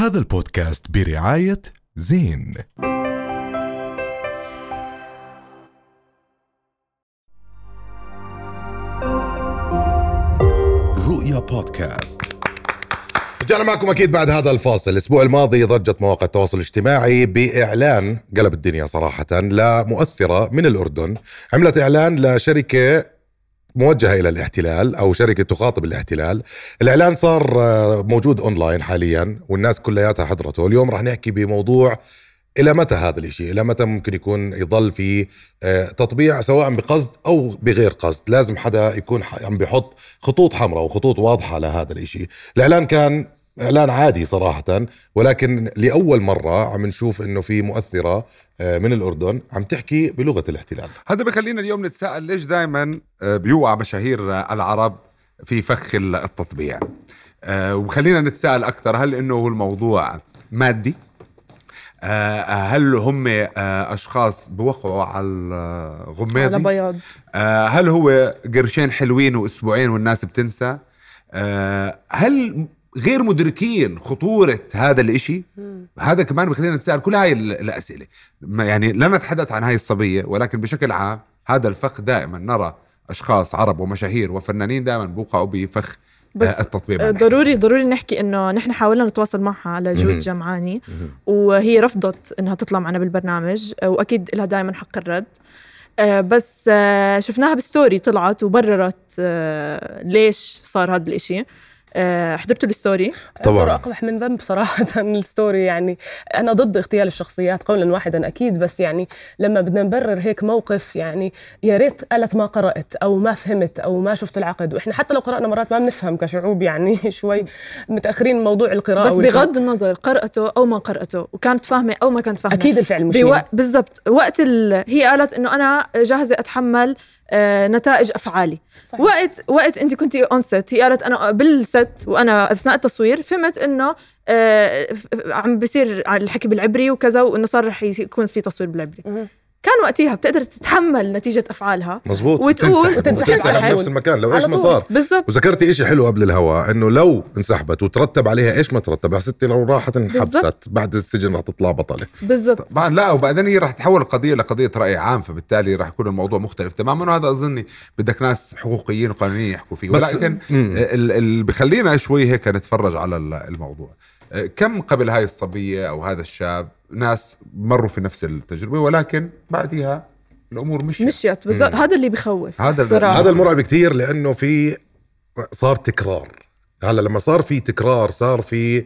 هذا البودكاست برعاية زين. رؤيا بودكاست. رجعنا معكم أكيد بعد هذا الفاصل. الأسبوع الماضي ضجت مواقع التواصل الاجتماعي بإعلان قلب الدنيا صراحة لمؤثره من الأردن. عملت إعلان لشركة موجهة إلى الاحتلال أو شركة تخاطب الاحتلال. الإعلان صار آه، موجود أونلاين حاليا والناس كلياتها حضرته. اليوم راح نحكي بموضوع إلى متى هذا الإشي؟ إلى متى ممكن يكون يظل في آه، تطبيع سواء بقصد أو بغير قصد. لازم حدا يكون عم بيحط خطوط حمراء وخطوط واضحة لهذا الإشي. الإعلان كان إعلان عادي صراحة ولكن لأول مرة عم نشوف إنه في مؤثرة آه، من الأردن عم تحكي بلغة الاحتلال. هذا بخلينا اليوم نتساءل ليش دائما بيوقع مشاهير آه، العرب في فخ ال- التطبيع. آه، وخلينا نتساءل أكثر هل إنه هو الموضوع مادي؟ آه، هل هم آه، أشخاص بوقعوا على على الغماضي بياض. آه، هل هو قرشين حلوين وأسبوعين والناس بتنسى؟ آه، هل غير مدركين خطورة هذا الإشي هذا كمان بخلينا نتساءل كل هاي ال- الأسئلة. يعني لا نتحدث عن هاي الصبية ولكن بشكل عام هذا الفخ دائما نرى أشخاص عرب ومشاهير وفنانين دائما بوقعوا بفخ بس آه، التطبيع مع آه،. ضروري ضروري نحكي إنه نحن حاولنا نتواصل معها على. جود جمعاني وهي رفضت إنها تطلع معنا بالبرنامج وأكيد لها دائما حق الرد. آه، بس شفناها بال story طلعت وبررت ليش صار هذا الإشي. آه، حضرتوا ال story طبعاً. أقبح من ذنب صراحة ال story يعني أنا ضد اغتيال الشخصيات قولا واحدا أكيد بس يعني لما بدنا نبرر هيك موقف يعني يا ريت قالت ما قرأت أو ما فهمت أو ما شفت العقد وإحنا حتى لو قرأنا مرات ما بنفهم كشعوب يعني شوي متأخرين موضوع القراءة بس. بغض النظر قرأته أو ما قرأته وكانت فاهمة أو ما كانت فاهمة أكيد الفعل مش بوق... نية. بالضبط وقت ال... هي قالت إنه أنا جاهزة أتحمل آه، نتائج أفعالي صحيح. وقت وقت أنت كنتي on set هي قالت أنا بال set وأنا أثناء التصوير فهمت إنه آه، عم بصير الحكي بالعبري وكذا وإنه صار رح يكون في تصوير بالعبري. كان وقتها بتقدر تتحمل نتيجة أفعالها. مزبوط وتقول وتنسحب. طول. المكان. لو إيش ما. صار بالضبط. وذكرتي إشي حلو قبل الهواء إنه لو انسحبت وترتب عليها إيش ما ترتب يا ستي لو راحت انحبست بعد السجن رح تطلع بطلة. بالضبط. طبعا لا وبعدين هي رح تحول القضية لقضيه رأي عام فبالتالي رح يكون الموضوع مختلف تماما وهذا أظني بدك ناس حقوقيين وقانونيين يحكوا فيه. ولكن اللي بخلينا شوي هيك نتفرج على ال- الموضوع. آه، كم قبل هاي الصبية أو هذا الشاب ناس مروا في نفس التجربة ولكن بعدها الأمور مشيت. مشيت بالضبط. هذا اللي بخوف هذا- الصراحه هذا المرعب كثير لأنه في صار تكرار. هلا لما صار في تكرار صار في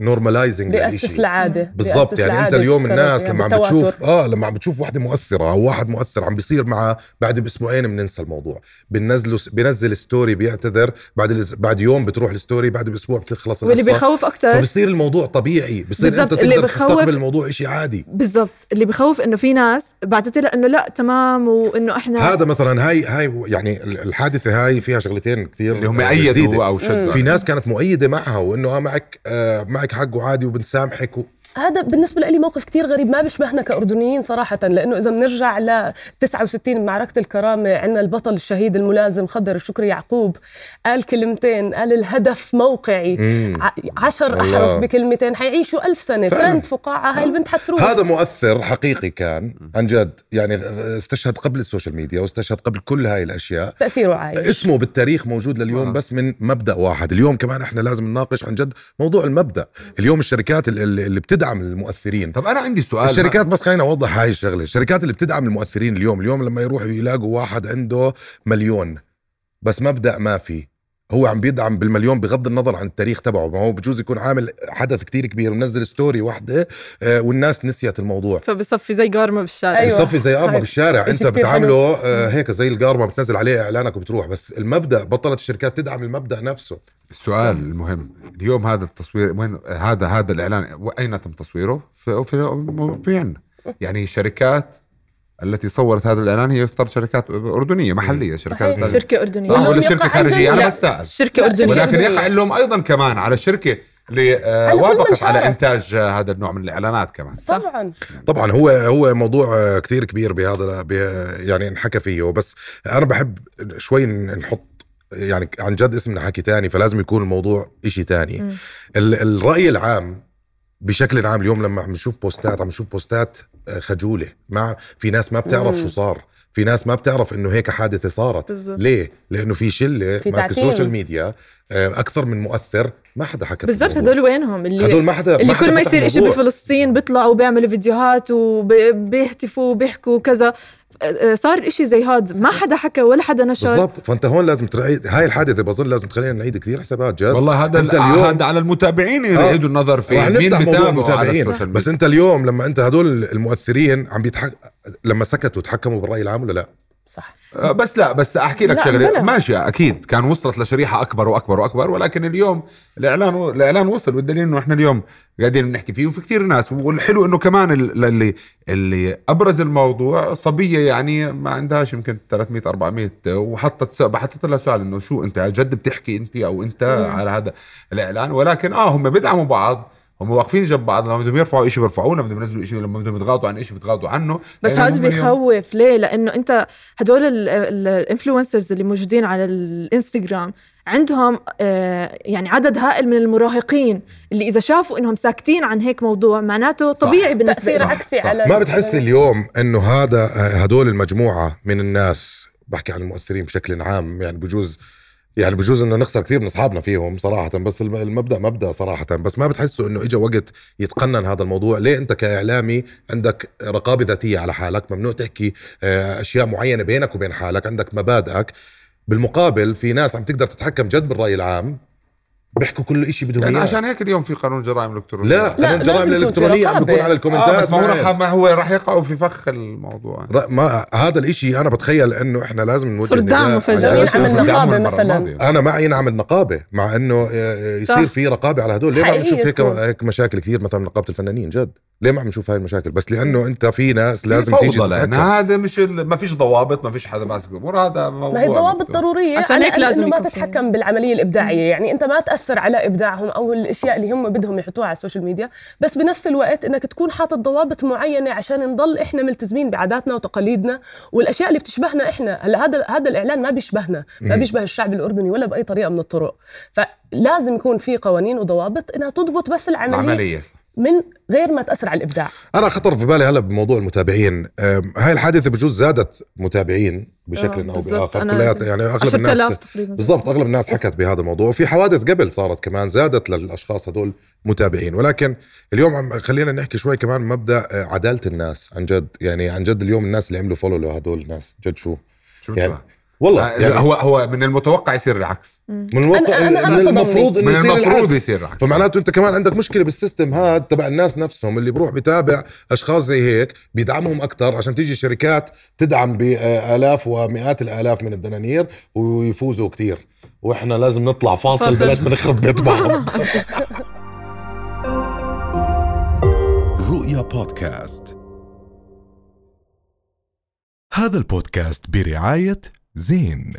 normalizing بيأسس العاده بالضبط يعني أنت اليوم الناس فيها لما عم. بتشوف آه لما عم بتشوف وحده مؤثرة أو واحد مؤثر عم بيصير معه بعد بأسبوعين بننسى الموضوع. بننزله بنزل story بيعتذر بعد بعد يوم بتروح الستوري بعد بأسبوع بتخلص واللي القصة. بخوف أكثر فبصير الموضوع طبيعي. بصير أنت بالضبط، اللي تقدر بخوف- تستقبل الموضوع شيء عادي. بالضبط اللي بخوف إنه في ناس بعتت لها إنه لأ تمام وإنه إحنا هذا مثلا هاي هاي يعني الحادثة هاي فيها شغلتين كثير اللي هم آه،. ايدوا أو شدوا. في ناس كانت مؤيدة معها وإنه آه معك آه معك حق وعادي وبنسامحك. هذا بالنسبة لي موقف كتير غريب ما بيشبهنا كأردنيين صراحة لأنه إذا بنرجع ل 69 معركة الكرامة عندنا البطل الشهيد الملازم خضر الشكري يعقوب قال كلمتين قال الهدف موقعي مم. عشر والله. أحرف بكلمتين حيعيشوا ألف سنة فعلا. ترند فقاعة هاي البنت حتروح هذا مؤثر حقيقي كان عن جد يعني استشهد قبل ال social media واستشهد قبل كل هاي الأشياء تأثيره عايش اسمه بالتاريخ موجود لليوم آه. بس من مبدأ واحد اليوم كمان إحنا لازم نناقش عن جد موضوع المبدأ اليوم الشركات ال- ال- اللي بتدعم المؤثرين؟ طب أنا عندي سؤال الشركات بس خلينا اوضح هاي الشغلة. الشركات اللي بتدعم المؤثرين اليوم اليوم لما يروحوا يلاقوا واحد عنده مليون بس مبدأ ما في. هو عم بيدعم بالمليون بغض النظر عن التاريخ تبعه ما هو بجوز يكون عامل حدث كتير كبير ومنزل story واحدة آه، والناس نسيت الموضوع فبصفي زي قارمه بالشارع أيوة. بيصفي زي هاي بالشارع انت بتعامله آه، هيك زي القارمه بتنزل عليه اعلانك وبتروح بس المبدا بطلت الشركات تدعم المبدا نفسه السؤال المهم اليوم هذا التصوير وين هذا هذا الاعلان اين تم تصويره؟ في في في عنا يعني شركات التي صورت هذا الإعلان هي يفترض شركات أردنية محلية شركات صحيح. شركة أردنية صح ولا شركة خارجية أنا لا. بتساءل شركة أردنية شركة ولكن أردنية. يقع لهم أيضا كمان على شركة اللي آه، وافقت. على إنتاج آه، هذا النوع من الإعلانات كمان. طبعا طبعا هو هو موضوع آه، كثير كبير بهذا به- يعني انحكى فيه بس أنا بحب شوي نحط يعني عن جد اسمنا حكي تاني فلازم يكون الموضوع إشي تاني الرأي العام بشكل عام اليوم لما عم نشوف بوستات عم نشوف بوستات آه، خجولة مع في ناس ما بتعرف. شو صار في ناس ما بتعرف إنه هيك حادثة صارت بالضبط. ليه؟ لأنه في ماسكة تعتيم. ال social media آه، أكثر من مؤثر ما حدا حكى بالضبط. هدول وينهم اللي هدول ما حدا اللي حدا كل ما يصير الموضوع. بفلسطين بيطلعوا بيعملوا فيديوهات وبيهتفوا وبيحكوا كذا صار إشي زي هاد. ما حدا حكى ولا حدا نشر. بالضبط. فأنت هون لازم تعيد هاي الحادثة بظن لازم تخلينا نعيد كثير حسابات جد. والله هذا اليوم- هذا على المتابعين آه. يعيدوا النظر فيه مين نفتح موضوع بتابعه على متابعين السوشيال بس أنت اليوم لما أنت هدول المؤثرين عم بيتحك لما سكتوا تحكموا بالرأي العام ولا لا؟ صح. آه، بس لا بس أحكي لك شغلة. ماشي أكيد كان وصلت لشريحة أكبر وأكبر وأكبر ولكن اليوم الإعلان الإعلان وصل والدليل إنه إحنا اليوم قاعدين بنحكي فيه وفي كثير ناس. والحلو إنه كمان ال- اللي اللي أبرز الموضوع صبية يعني ما عندهاش يمكن 300 400 وحطت سؤال حطيت لها سؤال إنه شو أنت جد بتحكي أنت أو أنت على هذا الإعلان؟ ولكن آه هم بيدعموا بعض. هم واقفين جنب بعض لما بدهم يرفعوا شيء بيرفعوه لما بدهم ينزلوا شيء لما بدهم يتغاضوا عن شيء بيتغاضوا عنه. بس لأنه هذا بيخوف. ليه؟ لأنه أنت هدول الانفلونسرز اللي موجودين على الانستغرام عندهم آه، يعني عدد هائل من المراهقين اللي إذا شافوا إنهم ساكتين عن هيك موضوع معناته صح. طبيعي بالنسبة تاثير لهم. عكسي صح. على ما بتحس اليوم إنه هذا آه، هدول المجموعة من الناس بحكي عن المؤثرين بشكل عام يعني بجوز يعني بجوز إنه نخسر كثير من أصحابنا فيهم صراحة بس الم- المبدأ مبدأ صراحة بس ما بتحسوا إنه اجى وقت يتقنن هذا الموضوع. ليه أنت كإعلامي عندك رقابة ذاتية على حالك؟ ممنوع تحكي آه، أشياء معينة بينك وبين حالك عندك مبادئك. بالمقابل في ناس عم تقدر تتحكم جد بالرأي العام بيحكوا كل شيء بدهم يعني إياه عشان هيك اليوم في قانون جرائم الالكترونيه لا لا، قانون الجرائم في الالكترونيه عم. بيكون على الكومنتات آه بس ما هو. رح ما هو رح يقعوا في فخ الموضوع ر- ما هذا الإشي أنا بتخيل إنه إحنا لازم نوجه صرت دعمه فجأة. على- ينعمل المرة مثلاً. أنا معي نعمل نقابة مع إنه آه، يصير صح. في رقابة على هدول ليه ما عم نشوف هيك. هيك مشاكل كثير مثلا نقابة الفنانين جد ليه ما عم نشوف هاي المشاكل بس لأنه أنت في ناس لازم تيجي تتحكم هذا مش ما فيش ضوابط ما فيش حدا ماسك الأمور هذا موضوع ما هي ضوابط. ضرورية عشان هيك لازم ما تتحكم بالعملية الإبداعية يعني أنت ما تأثر على إبداعهم أو الأشياء اللي هم بدهم يحطوها على ال social media بس بنفس الوقت إنك تكون حاطط ضوابط معينة عشان نضل إحنا ملتزمين بعاداتنا وتقاليدنا والأشياء اللي بتشبهنا إحنا هلأ هذا هذا الإعلان ما بيشبهنا ما. بيشبه الشعب الأردني ولا بأي طريقة من الطرق فلازم يكون في قوانين وضوابط إنها تضبط بس العملية العملية صح. من غير ما تأثر على الإبداع. أنا خطر في بالي هلا بموضوع المتابعين. هاي الحادثة بجوز زادت متابعين بشكل آه، أو بالضبط. باخر كلياتها يعني أغلب 10000 الناس تقريبا. بالضبط أغلب الناس حكت بهذا الموضوع. وفي حوادث قبل صارت كمان زادت للأشخاص هدول متابعين. ولكن اليوم عم خلينا نحكي شوي كمان مبدأ آه، عدالة الناس. عن جد يعني عن جد اليوم الناس اللي عملوا follow لهدول الناس. جد شو؟ شو يعني؟ والله. آه، يعني هو هو من المتوقع يصير العكس. من الواقع أنا- أنا- من. المفروض إنه من يصير المفروض العكس. يصير العكس. فمعناته أنت كمان عندك مشكلة بال system هذا تبع الناس نفسهم اللي بروح بيتابع أشخاص زي هيك بيدعمهم أكثر عشان تيجي الشركات تدعم بالاف ومئات الآلاف من الدنانير ويفوزوا كتير. وإحنا لازم نطلع فاصل, فاصل. بلاش ما نخرب بيت بعض. رؤيا بودكاست. هذا البودكاست برعاية زين